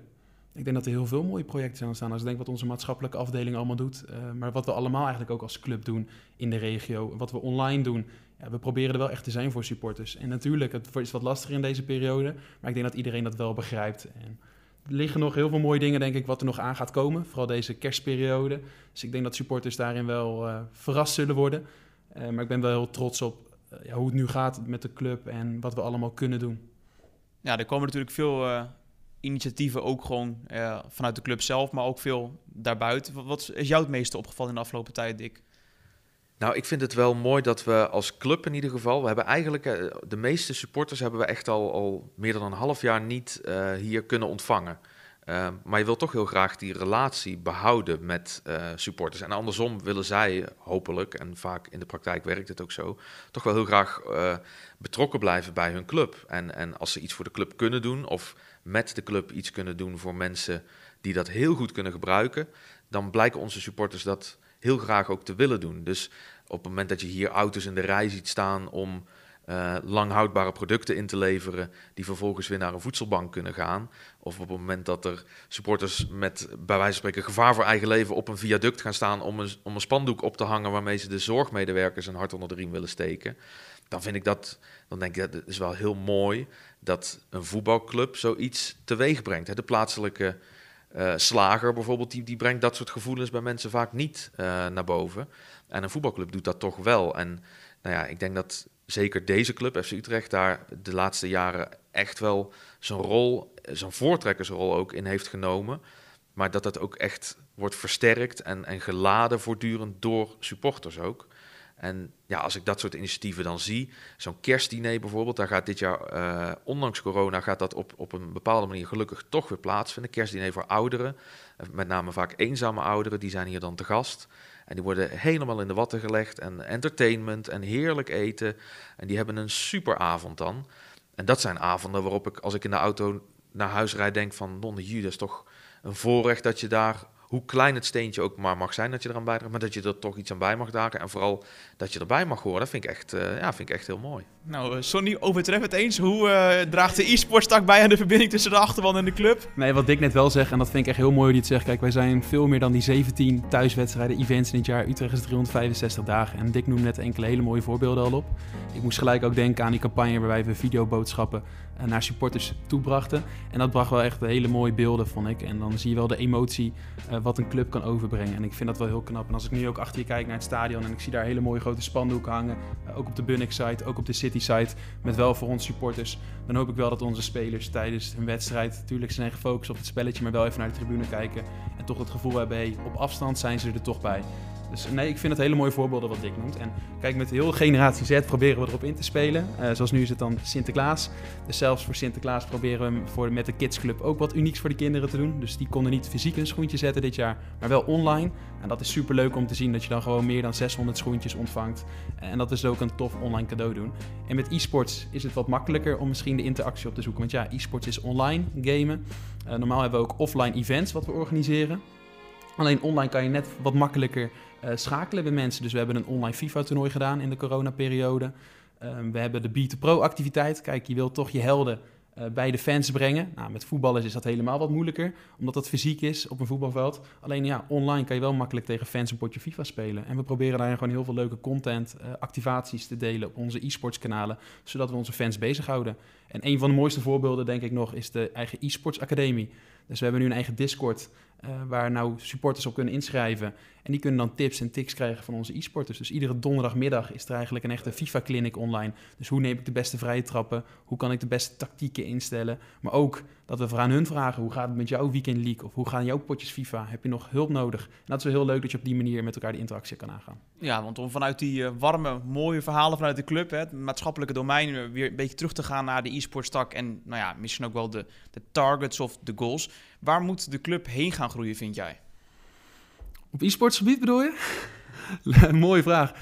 ik denk dat er heel veel mooie projecten zijn ontstaan. Als ik denk wat onze maatschappelijke afdeling allemaal doet, uh, maar wat we allemaal eigenlijk ook als club doen in de regio, wat we online doen. We proberen er wel echt te zijn voor supporters. En natuurlijk, het is wat lastiger in deze periode, maar ik denk dat iedereen dat wel begrijpt. En er liggen nog heel veel mooie dingen, denk ik, wat er nog aan gaat komen. Vooral deze kerstperiode. Dus ik denk dat supporters daarin wel uh, verrast zullen worden. Uh, maar ik ben wel heel trots op uh, ja, hoe het nu gaat met de club en wat we allemaal kunnen doen. Ja, er komen natuurlijk veel initiatieven ook gewoon vanuit de club zelf, maar ook veel daarbuiten. Wat is jou het meeste opgevallen in de afgelopen tijd, Dick? Nou, ik vind het wel mooi dat we als club in ieder geval, we hebben eigenlijk, uh, de meeste supporters hebben we echt al, al meer dan een half jaar niet uh, hier kunnen ontvangen. Uh, maar je wil toch heel graag die relatie behouden met supporters. En andersom willen zij hopelijk, en vaak in de praktijk werkt het ook zo, toch wel heel graag betrokken blijven bij hun club. En, en als ze iets voor de club kunnen doen, of met de club iets kunnen doen voor mensen die dat heel goed kunnen gebruiken, dan blijken onze supporters dat heel graag ook te willen doen. Dus op het moment dat je hier auto's in de rij ziet staan om uh, lang houdbare producten in te leveren, die vervolgens weer naar een voedselbank kunnen gaan. Of op het moment dat er supporters met bij wijze van spreken gevaar voor eigen leven op een viaduct gaan staan om een, spandoek op te hangen waarmee ze de zorgmedewerkers een hart onder de riem willen steken. Dan vind ik dat, dan denk ik dat is wel heel mooi dat een voetbalclub zoiets teweeg brengt. De plaatselijke uh, slager bijvoorbeeld, die, die brengt dat soort gevoelens bij mensen vaak niet uh, naar boven. En een voetbalclub doet dat toch wel. En nou ja, ik denk dat zeker deze club, FC Utrecht, daar de laatste jaren echt wel zijn rol, zijn voortrekkersrol ook in heeft genomen. Maar dat dat ook echt wordt versterkt en, en geladen voortdurend door supporters ook. En ja, als ik dat soort initiatieven dan zie, zo'n kerstdiner bijvoorbeeld, daar gaat dit jaar, uh, ondanks corona, gaat dat op, op een bepaalde manier gelukkig toch weer plaatsvinden. Kerstdiner voor ouderen, met name vaak eenzame ouderen, die zijn hier dan te gast. En die worden helemaal in de watten gelegd en entertainment en heerlijk eten. En die hebben een super avond dan. En dat zijn avonden waarop ik, als ik in de auto naar huis rijd, denk van, non dat is toch een voorrecht dat je daar hoe klein het steentje ook maar mag zijn dat je eraan bijdraagt, maar dat je er toch iets aan bij mag dragen. En vooral dat je erbij mag horen, dat vind ik echt, uh, ja, vind ik echt heel mooi. Nou, uh, Sonny, overtref het eens. Hoe uh, draagt de e-sports tak bij aan de verbinding tussen de achterban en de club? Nee, wat Dick net wel zegt, en dat vind ik echt heel mooi hoe hij het zegt. Kijk, wij zijn veel meer dan die 17 thuiswedstrijden, events in het jaar. Utrecht is 365 dagen. En Dick noemde net enkele hele mooie voorbeelden al op. Ik moest gelijk ook denken aan die campagne waarbij we videoboodschappen naar supporters toebrachten. En dat bracht wel echt hele mooie beelden, vond ik. En dan zie je wel de emotie wat een club kan overbrengen. En ik vind dat wel heel knap. En als ik nu ook achter je kijk naar het stadion en ik zie daar hele mooie grote spandoeken hangen, ook op de Bunnik site, ook op de City Met wel voor onze supporters. Dan hoop ik wel dat onze spelers tijdens hun wedstrijd, natuurlijk zijn gefocust op het spelletje, maar wel even naar de tribune kijken. En toch het gevoel hebben, hey, op afstand zijn ze er toch bij. Dus nee, ik vind het hele mooie voorbeelden wat Dick noemt. En kijk, met heel generatie Z proberen we erop in te spelen. Uh, zoals nu is het dan Sinterklaas. Dus zelfs voor Sinterklaas proberen we voor, met de Kids Club ook wat unieks voor de kinderen te doen. Dus die konden niet fysiek een schoentje zetten dit jaar, maar wel online. En dat is super leuk om te zien dat je dan gewoon meer dan 600 schoentjes ontvangt. En dat is ook een tof online cadeau doen. En met e-sports is het wat makkelijker om misschien de interactie op te zoeken. Want ja, e-sports is online gamen. Uh, normaal hebben we ook offline events wat we organiseren. Alleen online kan je net wat makkelijker uh, schakelen met mensen. Dus we hebben een online FIFA-toernooi gedaan in de coronaperiode. Um, we hebben de Beat-Pro-activiteit. Kijk, je wilt toch je helden uh, bij de fans brengen. Nou, met voetballers is dat helemaal wat moeilijker, omdat dat fysiek is op een voetbalveld. Alleen ja, online kan je wel makkelijk tegen fans een potje FIFA spelen. En we proberen daarin gewoon heel veel leuke content, uh, activaties te delen op onze e-sports kanalen, zodat we onze fans bezighouden. En een van de mooiste voorbeelden, denk ik nog, is de eigen e-sports academie. Dus we hebben nu een eigen Discord waar nou supporters op kunnen inschrijven. En die kunnen dan tips en tics krijgen van onze e-sporters. Dus iedere donderdagmiddag is er eigenlijk een echte FIFA-clinic online. Dus hoe neem ik de beste vrije trappen? Hoe kan ik de beste tactieken instellen? Maar ook dat we aan hun vragen, hoe gaat het met jouw weekend league? Of hoe gaan jouw potjes FIFA? Heb je nog hulp nodig? En dat is wel heel leuk dat je op die manier met elkaar de interactie kan aangaan. Ja, want om vanuit die uh, warme, mooie verhalen vanuit de club, het maatschappelijke domein, weer een beetje terug te gaan naar de e-sport tak en nou ja, misschien ook wel de, de targets of de goals. Waar moet de club heen gaan groeien, vind jij? Op e-sportsgebied bedoel je? [LAUGHS] Mooie vraag.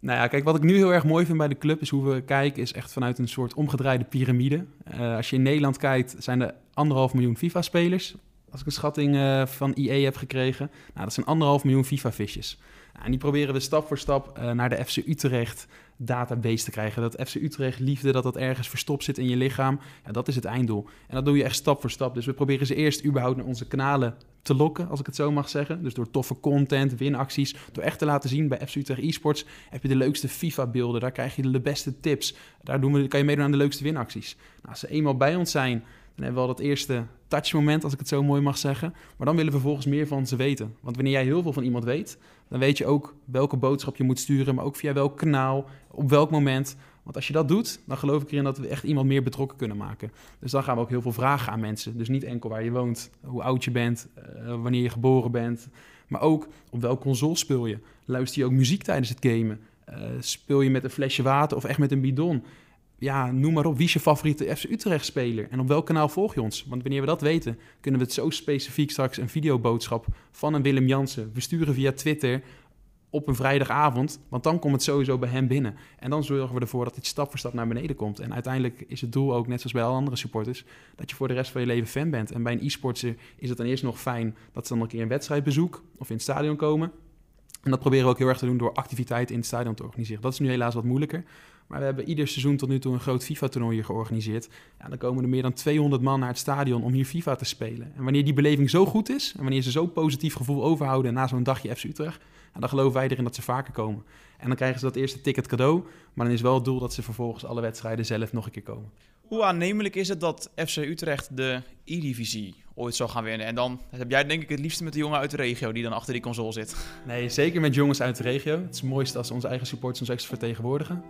Nou ja, kijk, wat ik nu heel erg mooi vind bij de club is hoe we kijken, is echt vanuit een soort omgedraaide piramide. Uh, als je in Nederland kijkt, zijn er anderhalf miljoen FIFA-spelers. Als ik een schatting uh, van IE heb gekregen, nou, dat zijn anderhalf miljoen FIFA-visjes. Nou, en die proberen we stap voor stap uh, naar de FC Utrecht database te krijgen. Dat FC Utrecht liefde, dat dat ergens verstopt zit in je lichaam. Ja, dat is het einddoel. En dat doe je echt stap voor stap. Dus we proberen ze eerst überhaupt naar onze kanalen te lokken, als ik het zo mag zeggen. Dus door toffe content, winacties, door echt te laten zien bij FC Utrecht eSports heb je de leukste FIFA-beelden. Daar krijg je de beste tips. Daar doen we, kan je meedoen aan de leukste winacties. Nou, als ze eenmaal bij ons zijn, dan hebben we al dat eerste touchmoment, als ik het zo mooi mag zeggen. Maar dan willen we vervolgens meer van ze weten. Want wanneer jij heel veel van iemand weet, dan weet je ook welke boodschap je moet sturen, maar ook via welk kanaal, op welk moment. Want als je dat doet, dan geloof ik erin dat we echt iemand meer betrokken kunnen maken. Dus dan gaan we ook heel veel vragen aan mensen. Dus niet enkel waar je woont, hoe oud je bent, uh, wanneer je geboren bent, maar ook op welk console speel je. Luister je ook muziek tijdens het gamen? Uh, speel je met een flesje water of echt met een bidon? Ja, noem maar op, wie is je favoriete FC Utrecht-speler? En op welk kanaal volg je ons? Want wanneer we dat weten, kunnen we het zo specifiek straks een videoboodschap van een Willem Jansen versturen via Twitter op een vrijdagavond. Want dan komt het sowieso bij hem binnen. En dan zorgen we ervoor dat dit stap voor stap naar beneden komt. En uiteindelijk is het doel ook, net zoals bij alle andere supporters, dat je voor de rest van je leven fan bent. En bij een e-sportser is het dan eerst nog fijn dat ze dan een keer een wedstrijdbezoek of in het stadion komen. En dat proberen we ook heel erg te doen door activiteiten in het stadion te organiseren. Dat is nu helaas wat moeilijker. Maar we hebben ieder seizoen tot nu toe een groot FIFA-toernooi hier georganiseerd. Ja, dan komen er meer dan 200 man naar het stadion om hier FIFA te spelen. En wanneer die beleving zo goed is en wanneer ze zo positief gevoel overhouden na zo'n dagje FC Utrecht, ja, dan geloven wij erin dat ze vaker komen. En dan krijgen ze dat eerste ticket cadeau, maar dan is wel het doel dat ze vervolgens alle wedstrijden zelf nog een keer komen. Hoe aannemelijk is het dat FC Utrecht de E-divisie ooit zou gaan winnen? En dan heb jij denk ik het liefste met de jongen uit de regio die dan achter die console zit. Nee, zeker met jongens uit de regio. Het is het mooiste als onze eigen supporters ons extra vertegenwoordigen.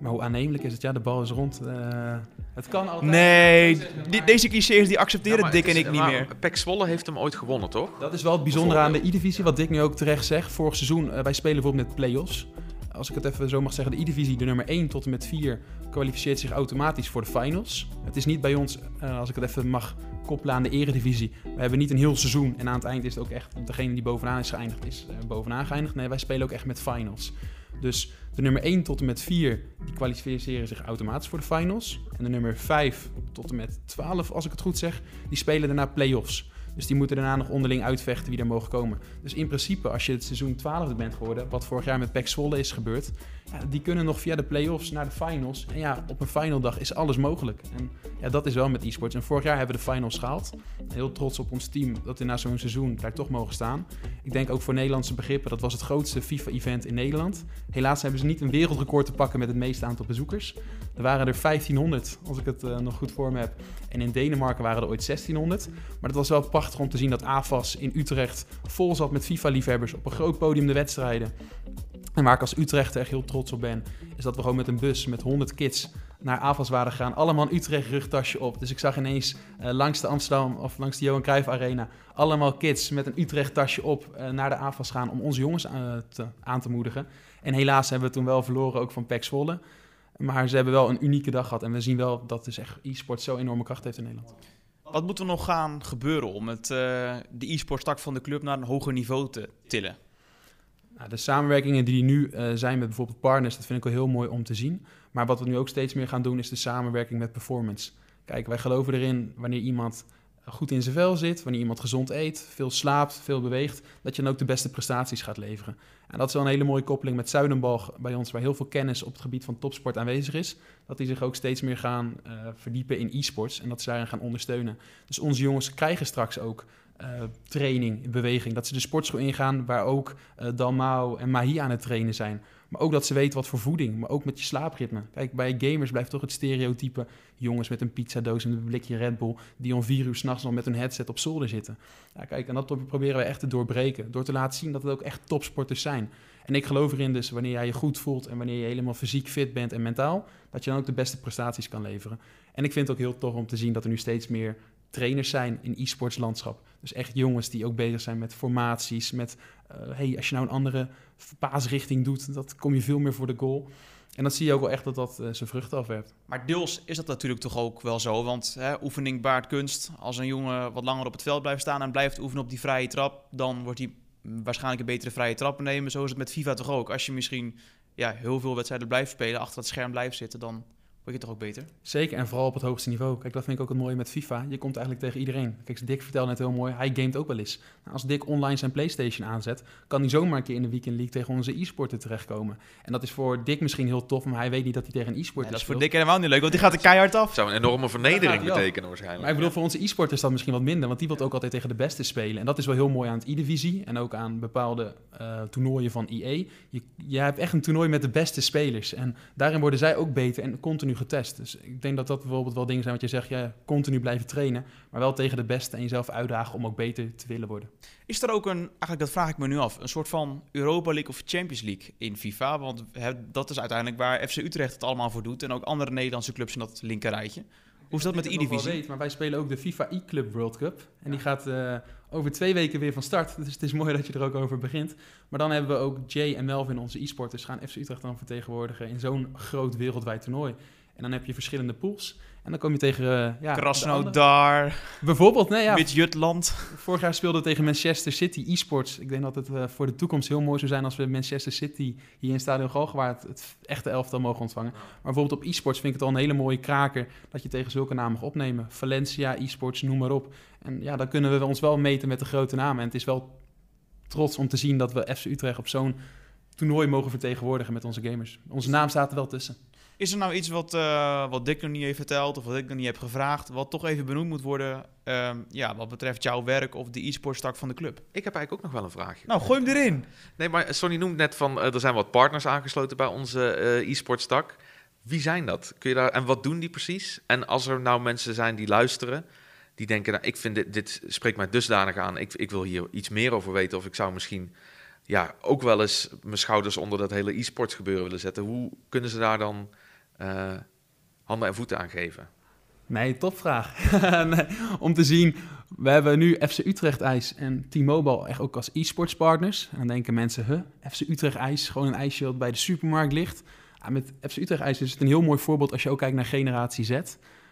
Maar hoe aannemelijk is het? Ja, de bal is rond. Uh, het kan altijd. Nee, die, deze clichés die accepteren ja, Dick en ik niet meer. Pek Zwolle heeft hem ooit gewonnen, toch? Dat is wel het bijzondere aan de E-divisie, wat Dick nu ook terecht zegt. Vorig seizoen, uh, wij spelen bijvoorbeeld met play-offs. Als ik het even zo mag zeggen, de E-divisie, de nummer 1 tot en met 4, kwalificeert zich automatisch voor de finals. Het is niet bij ons, uh, als ik het even mag koppelen aan de eredivisie. We hebben niet een heel seizoen en aan het eind is het ook echt degene die bovenaan is geëindigd, is bovenaan geëindigd. Nee, wij spelen ook echt met finals. Dus de nummer 1 tot en met 4 die kwalificeren zich automatisch voor de finals. En de nummer 5 tot en met 12, als ik het goed zeg, die spelen daarna play-offs. Dus die moeten daarna nog onderling uitvechten wie er mogen komen. Dus in principe, als je het seizoen 12 bent geworden, wat vorig jaar met PEC Zwolle is gebeurd, ja, die kunnen nog via de play-offs naar de finals. En ja, op een finaldag is alles mogelijk. En ja, dat is wel met e-sports. En vorig jaar hebben we de finals gehaald. Heel trots op ons team dat we na zo'n seizoen daar toch mogen staan. Ik denk ook voor Nederlandse begrippen, dat was het grootste FIFA-event in Nederland. Helaas hebben ze niet een wereldrecord te pakken met het meeste aantal bezoekers. Er waren er 1500, als ik het uh, nog goed voor me heb. En in Denemarken waren er ooit 1600. Maar het was wel prachtig om te zien dat AFAS in Utrecht vol zat met FIFA-liefhebbers op een groot podium de wedstrijden. En waar ik als Utrechter echt heel trots op ben, is dat we gewoon met een bus met 100 kids naar AFAS waren gegaan. Allemaal een Utrecht rugtasje op. Dus ik zag ineens uh, langs de Amsterdam of langs de Johan Cruijff Arena allemaal kids met een Utrecht tasje op uh, naar de AFAS gaan om onze jongens uh, te, aan te moedigen. En helaas hebben we toen wel verloren ook van PEC Zwolle. Maar ze hebben wel een unieke dag gehad. En we zien wel dat dus echt e-sport zo enorme kracht heeft in Nederland. Wat moet er nog gaan gebeuren om het, de e-sport tak van de club naar een hoger niveau te tillen? Nou, de samenwerkingen die nu uh, zijn met bijvoorbeeld partners, dat vind ik wel heel mooi om te zien. Maar wat we nu ook steeds meer gaan doen, is de samenwerking met performance. Kijk, wij geloven erin wanneer iemand goed in zijn vel zit, wanneer iemand gezond eet, veel slaapt, veel beweegt, dat je dan ook de beste prestaties gaat leveren. En dat is wel een hele mooie koppeling met Zuidenbalg bij ons, waar heel veel kennis op het gebied van topsport aanwezig is. Dat die zich ook steeds meer gaan uh, verdiepen in e-sports en dat ze daarin gaan ondersteunen. Dus onze jongens krijgen straks ook uh, training, beweging. Dat ze de sportschool ingaan waar ook uh, Dalmau en Mahi aan het trainen zijn. Maar ook dat ze weten wat voor voeding, maar ook met je slaapritme. Kijk, bij gamers blijft toch het stereotype jongens met een pizzadoos en een blikje Red Bull... die om vier uur s'nachts nog met hun headset op zolder zitten. Ja, kijk, en dat proberen we echt te doorbreken. Door te laten zien dat het ook echt topsporters zijn. En ik geloof erin dus, wanneer jij je goed voelt... en wanneer je helemaal fysiek fit bent en mentaal... dat je dan ook de beste prestaties kan leveren. En ik vind het ook heel tof om te zien dat er nu steeds meer trainers zijn in e-sports landschap. Dus echt jongens die ook bezig zijn met formaties, met uh, hey, als je nou een andere paasrichting doet, dat kom je veel meer voor de goal. En dat zie je ook wel echt dat dat uh, zijn vruchten afwerpt. Maar deels is dat natuurlijk toch ook wel zo. Want hè, oefening baart kunst. Als een jongen wat langer op het veld blijft staan en blijft oefenen op die vrije trap, dan wordt hij waarschijnlijk een betere vrije trap nemen. Zo is het met FIFA toch ook. Als je misschien ja, heel veel wedstrijden blijft spelen, achter het scherm blijft zitten, dan word je toch ook beter? Zeker, en vooral op het hoogste niveau. Kijk, dat vind ik ook het mooie met FIFA. Je komt eigenlijk tegen iedereen. Kijk, Dick vertelde net heel mooi, hij gamet ook wel eens. Nou, als Dick online zijn PlayStation aanzet, kan hij zomaar een keer in de Weekend League tegen onze e-sporter terechtkomen. En dat is voor Dick misschien heel tof, maar hij weet niet dat hij tegen een e-sporter ja, Dat is voor Dick helemaal niet leuk, want die gaat er keihard af. zou een enorme vernedering betekenen waarschijnlijk. Maar ik bedoel, voor onze e-sporters is dat misschien wat minder, want die wil ook altijd tegen de beste spelen. En dat is wel heel mooi aan het e-divisie en ook aan bepaalde uh, toernooien van EA. Je, je hebt echt een toernooi met de beste spelers. En daarin worden zij ook beter en continu getest. Dus ik denk dat dat bijvoorbeeld wel dingen zijn wat je zegt, ja, continu blijven trainen, maar wel tegen de beste en jezelf uitdagen om ook beter te willen worden. Is er ook een, eigenlijk dat vraag ik me nu af, een soort van Europa League of Champions League in FIFA? Want dat is uiteindelijk waar FC Utrecht het allemaal voor doet en ook andere Nederlandse clubs in dat linkerrijtje. Hoe is dat met de E-divisie? Maar wij spelen ook de FIFA E-Club World Cup. En die gaat uh, over twee weken weer van start. Dus het is mooi dat je er ook over begint. Maar dan hebben we ook Jay en Melvin, onze e-sporters, gaan FC Utrecht dan vertegenwoordigen in zo'n groot wereldwijd toernooi. En dan heb je verschillende pools. En dan kom je tegen... Uh, ja, Krasnodar. Bijvoorbeeld, nee ja. Wit-Jutland. Vorig jaar speelden we tegen Manchester City e-sports. Ik denk dat het uh, voor de toekomst heel mooi zou zijn als we Manchester City hier in Stadion Galgenwaard het echte elftal mogen ontvangen. Maar bijvoorbeeld op e-sports vind ik het al een hele mooie kraker dat je tegen zulke namen mag opnemen. Valencia, e-sports, noem maar op. En ja, dan kunnen we ons wel meten met de grote namen. En het is wel trots om te zien dat we FC Utrecht op zo'n toernooi mogen vertegenwoordigen met onze gamers. Onze naam staat er wel tussen. Is er nou iets wat, uh, wat Dick nog niet heeft verteld of wat ik nog niet heb gevraagd, wat toch even benoemd moet worden um, ja, wat betreft jouw werk of de e-sportstak van de club? Ik heb eigenlijk ook nog wel een vraagje. Nou, gooi hem erin. Nee, maar Sonny noemt net van, uh, er zijn wat partners aangesloten bij onze uh, e-sportstak. Wie zijn dat? Kun je daar, en wat doen die precies? En als er nou mensen zijn die luisteren, die denken, nou, ik vind dit, dit spreekt mij dusdanig aan, ik, ik wil hier iets meer over weten of ik zou misschien ja, ook wel eens mijn schouders onder dat hele e-sports gebeuren willen zetten. Hoe kunnen ze daar dan uh, handen en voeten aan geven? [LAUGHS] Nee, topvraag. om te zien, we hebben nu FC Utrecht IJs en T-Mobile echt ook als e-sports partners. En dan denken mensen, huh, FC Utrecht IJs, gewoon een ijsje wat bij de supermarkt ligt. Ja, met FC Utrecht IJs is het een heel mooi voorbeeld als je ook kijkt naar generatie Z.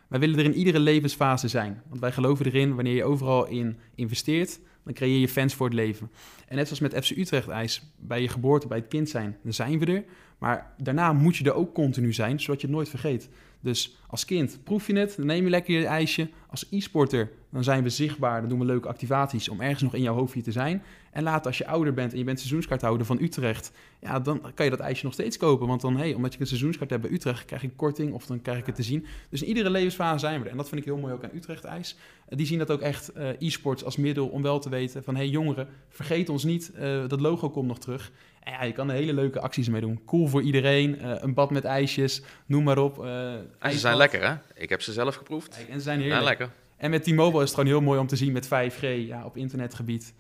Wij willen er in iedere levensfase zijn. Want wij geloven erin, wanneer je overal in investeert, dan creëer je fans voor het leven. En net zoals met FC Utrecht IJs, bij je geboorte, bij het kind zijn, dan zijn we er. Maar daarna moet je er ook continu zijn, zodat je het nooit vergeet. Dus als kind proef je het, dan neem je lekker je ijsje. Als e-sporter, dan zijn we zichtbaar, dan doen we leuke activaties om ergens nog in jouw hoofdje te zijn. En later als je ouder bent en je bent seizoenskaarthouder van Utrecht, ja, dan kan je dat ijsje nog steeds kopen. Want dan, hey, omdat je een seizoenskaart hebt bij Utrecht, krijg je korting of dan krijg ik het te zien. Dus in iedere levensfase zijn we er. En dat vind ik heel mooi ook aan Utrecht IJs. die zien dat ook echt uh, e-sports als middel om wel te weten van, hey jongeren, vergeet ons niet, uh, dat logo komt nog terug. En ja, je kan er hele leuke acties mee doen. Cool voor iedereen, uh, een bad met ijsjes, noem maar op. en ze zijn lekker hè? Ik heb ze zelf geproefd. Kijk, en ze zijn heerlijk. Ja, lekker. En met T-Mobile is het gewoon heel mooi om te zien met 5G ja, op internetgebied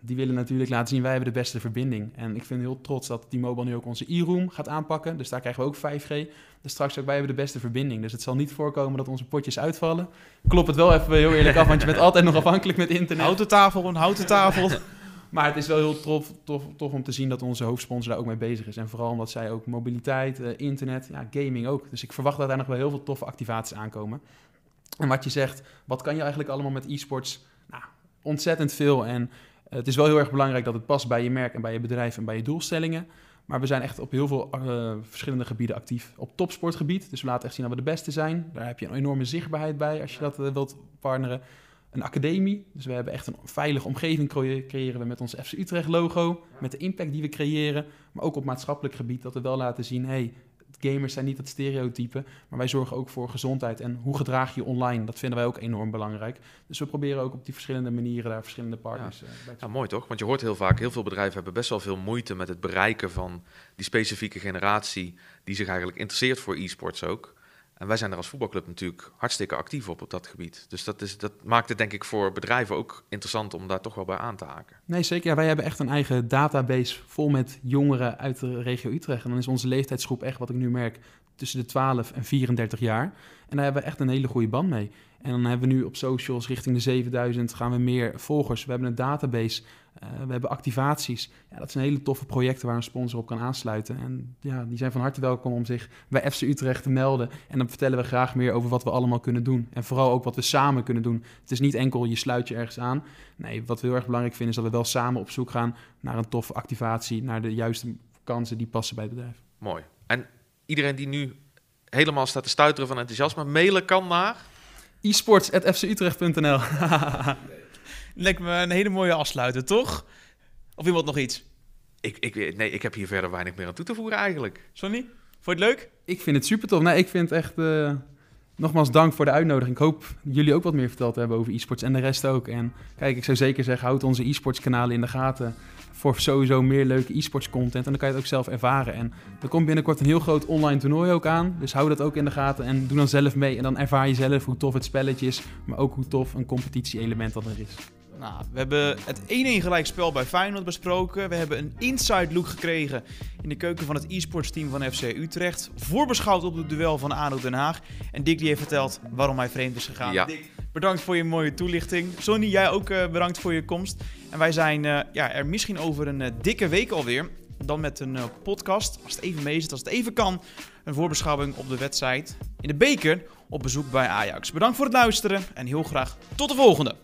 die willen natuurlijk laten zien, wij hebben de beste verbinding. En ik vind heel trots dat T-Mobile nu ook onze e-room gaat aanpakken. Dus daar krijgen we ook 5G. Dus straks ook, wij hebben de beste verbinding. Dus het zal niet voorkomen dat onze potjes uitvallen. Klop het wel even heel eerlijk af, want je bent altijd nog afhankelijk met internet. Houten tafel, een houten tafel. [LAUGHS] Maar het is wel heel tof, tof, tof om te zien dat onze hoofdsponsor daar ook mee bezig is. En vooral omdat zij ook mobiliteit, eh, internet, ja, gaming ook. Dus ik verwacht dat daar nog wel heel veel toffe activaties aankomen. En wat je zegt, wat kan je eigenlijk allemaal met e-sports? Nou, ontzettend veel. En eh, het is wel heel erg belangrijk dat het past bij je merk en bij je bedrijf en bij je doelstellingen. Maar we zijn echt op heel veel eh, verschillende gebieden actief. Op topsportgebied, dus we laten echt zien dat we de beste zijn. Daar heb je een enorme zichtbaarheid bij als je dat wilt partneren. Een academie, dus we hebben echt een veilige omgeving creë- creëren we met ons FC Utrecht logo. Met de impact die we creëren. Maar ook op maatschappelijk gebied dat we wel laten zien... hey, gamers zijn niet het stereotype, maar wij zorgen ook voor gezondheid. En hoe gedraag je online? Dat vinden wij ook enorm belangrijk. Dus we proberen ook op die verschillende manieren daar verschillende partners eh, bij te Ja, mooi toch? Want je hoort heel vaak, heel veel bedrijven hebben best wel veel moeite met het bereiken van die specifieke generatie die zich eigenlijk interesseert voor e-sports ook. En wij zijn er als voetbalclub natuurlijk hartstikke actief op op dat gebied. Dus dat, is, dat maakt het denk ik voor bedrijven ook interessant om daar toch wel bij aan te haken. Nee, zeker. Ja, wij hebben echt een eigen database vol met jongeren uit de regio Utrecht. En dan is onze leeftijdsgroep echt, wat ik nu merk, tussen de 12 en 34 jaar. En daar hebben we echt een hele goede band mee. En dan hebben we nu op socials richting de 7000 gaan we meer volgers. We hebben een database, eh, we hebben activaties. Ja, dat zijn hele toffe projecten waar een sponsor op kan aansluiten. En ja, die zijn van harte welkom om zich bij FC Utrecht te melden. En dan vertellen we graag meer over wat we allemaal kunnen doen. En vooral ook wat we samen kunnen doen. Het is niet enkel je sluit je ergens aan. Nee, wat we heel erg belangrijk vinden is dat we wel samen op zoek gaan naar een toffe activatie, naar de juiste kansen die passen bij het bedrijf. Mooi. En iedereen die nu helemaal staat te stuiteren van enthousiasme, mailen kan naar... esports.fcutrecht.nl [LAUGHS] Lijkt me een hele mooie afsluiter, toch? Of iemand nog iets? Ik, ik, nee, ik heb hier verder weinig meer aan toe te voegen eigenlijk. Sonny, vond je het leuk? Ik vind het super tof. Nee, ik vind het echt... eh, nogmaals dank voor de uitnodiging. Ik hoop jullie ook wat meer verteld te hebben over e-sports en de rest ook. En kijk, ik zou zeker zeggen, houd onze e-sports kanalen in de gaten. Voor sowieso meer leuke e-sports content. En dan kan je het ook zelf ervaren. En er komt binnenkort een heel groot online toernooi ook aan. Dus hou dat ook in de gaten en doe dan zelf mee. En dan ervaar je zelf hoe tof het spelletje is. Maar ook hoe tof een competitie-element dat er is. Nou, we hebben het 1-1 gelijkspel bij Feyenoord besproken. We hebben een inside look gekregen in de keuken van het e-sports team van FC Utrecht. Voorbeschouwd op het duel van ADO Den Haag. En Dick die heeft verteld waarom hij vreemd is gegaan. Ja. Dick, bedankt voor je mooie toelichting. Sonny, jij ook eh, bedankt voor je komst. En wij zijn eh, ja, er misschien over een eh, dikke week alweer. Dan met een podcast, als het even mee zit, als het even kan. Een voorbeschouwing op de wedstrijd in de beker op bezoek bij Ajax. Bedankt voor het luisteren en heel graag tot de volgende.